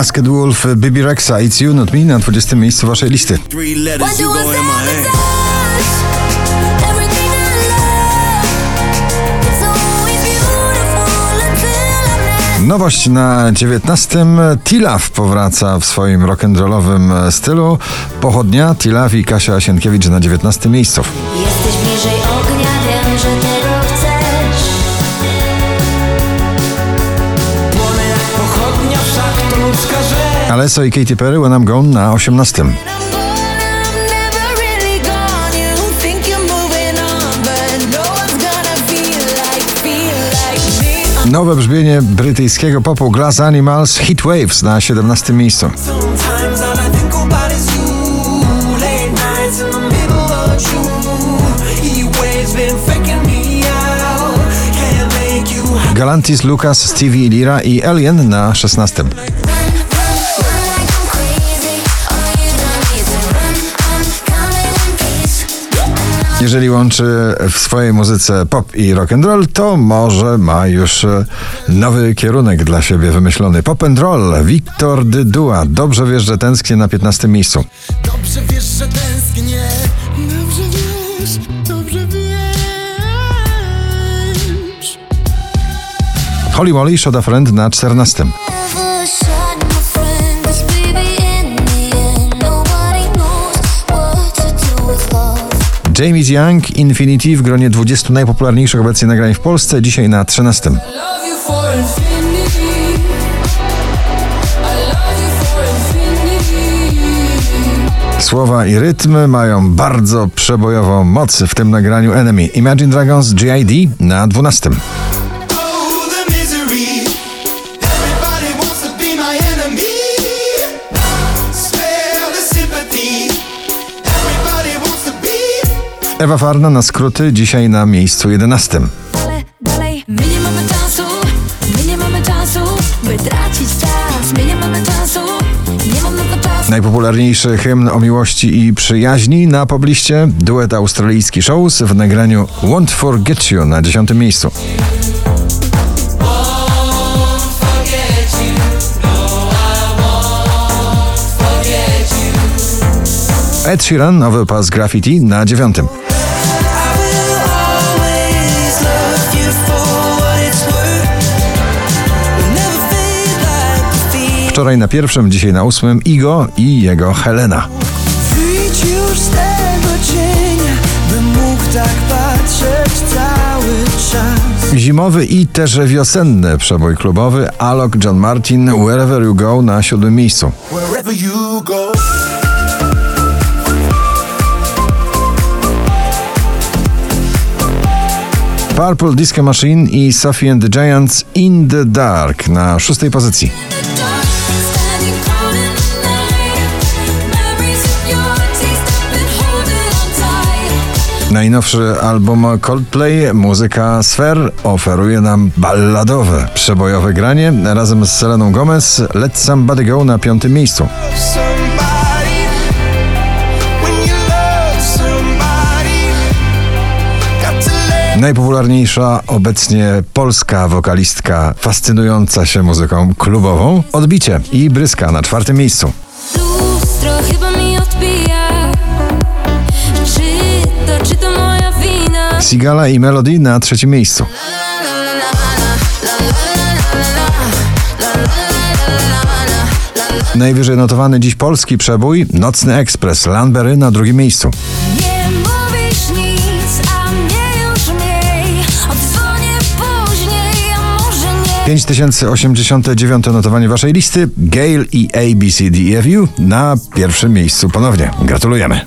Masked Wolf, Bibi Rexa, It's You, Not Me na 20 miejscu waszej listy. Nowość na 19. Tilaf powraca w swoim rock'n'rollowym stylu. Pochodnia, Tilaf i Kasia Sienkiewicz na 19 miejscu. Alesso i Katy Perry, When I'm Gone na 18. I'm never really gone. You think you're moving on, but no one's gonna feel like, feel like me. Nowe brzmienie brytyjskiego popu Glass Animals, Heat Waves na 17 miejscu. Galantis, Lucas, Stevie Lira i Alien na 16. Jeżeli łączy w swojej muzyce pop i rock and roll, to może ma już e, nowy kierunek dla siebie wymyślony. Pop and roll, Wiktor Dydua. Dobrze wiesz, że tęsknię na 15 miejscu. Dobrze wiesz, że tęsknię Dobrze wiesz, dobrze wiesz Holly Molly, Shoda Friend na 14. James Young, Infinity w gronie 20 najpopularniejszych obecnie nagrań w Polsce, dzisiaj na 13. love you for infinity. I love you for infinity. Słowa i rytmy mają bardzo przebojową moc w tym nagraniu Enemy. Imagine Dragons GID na 12. Ewa Farna na skróty, dzisiaj na miejscu 11. Ale dalej, my nie mamy czasu, my nie mamy czasu, by tracić czas. My nie mamy czasu, nie mam na to czasu. Najpopularniejszy hymn o miłości i przyjaźni na pobliście duet australijski Shows w nagraniu Won't Forget You na 10 miejscu. Ed Sheeran, nowy pas graffiti na 9. Wczoraj na pierwszym, dzisiaj na ósmym Igo i jego Helena. Wyjdź już z tego cienia Bym mógł tak patrzeć cały czas Zimowy i też wiosenny przebój klubowy Alok John Martin Wherever You Go na siódmym miejscu. Wherever you go Purple Disco Machine i Sophie and the Giants In the Dark na szóstej pozycji. Najnowszy album Coldplay, muzyka Sfer, oferuje nam balladowe, przebojowe granie razem z Seleną Gomez Let Somebody Go na piątym miejscu. Najpopularniejsza obecnie polska wokalistka fascynująca się muzyką klubową Odbicie i Bryska na czwartym miejscu. Sigala i Melody na trzecim miejscu. Najwyżej notowany dziś polski przebój Nocny Ekspres Landberry na drugim miejscu. A może nie. 5089 notowanie waszej listy Gale i ABCDFU na pierwszym miejscu ponownie. Gratulujemy.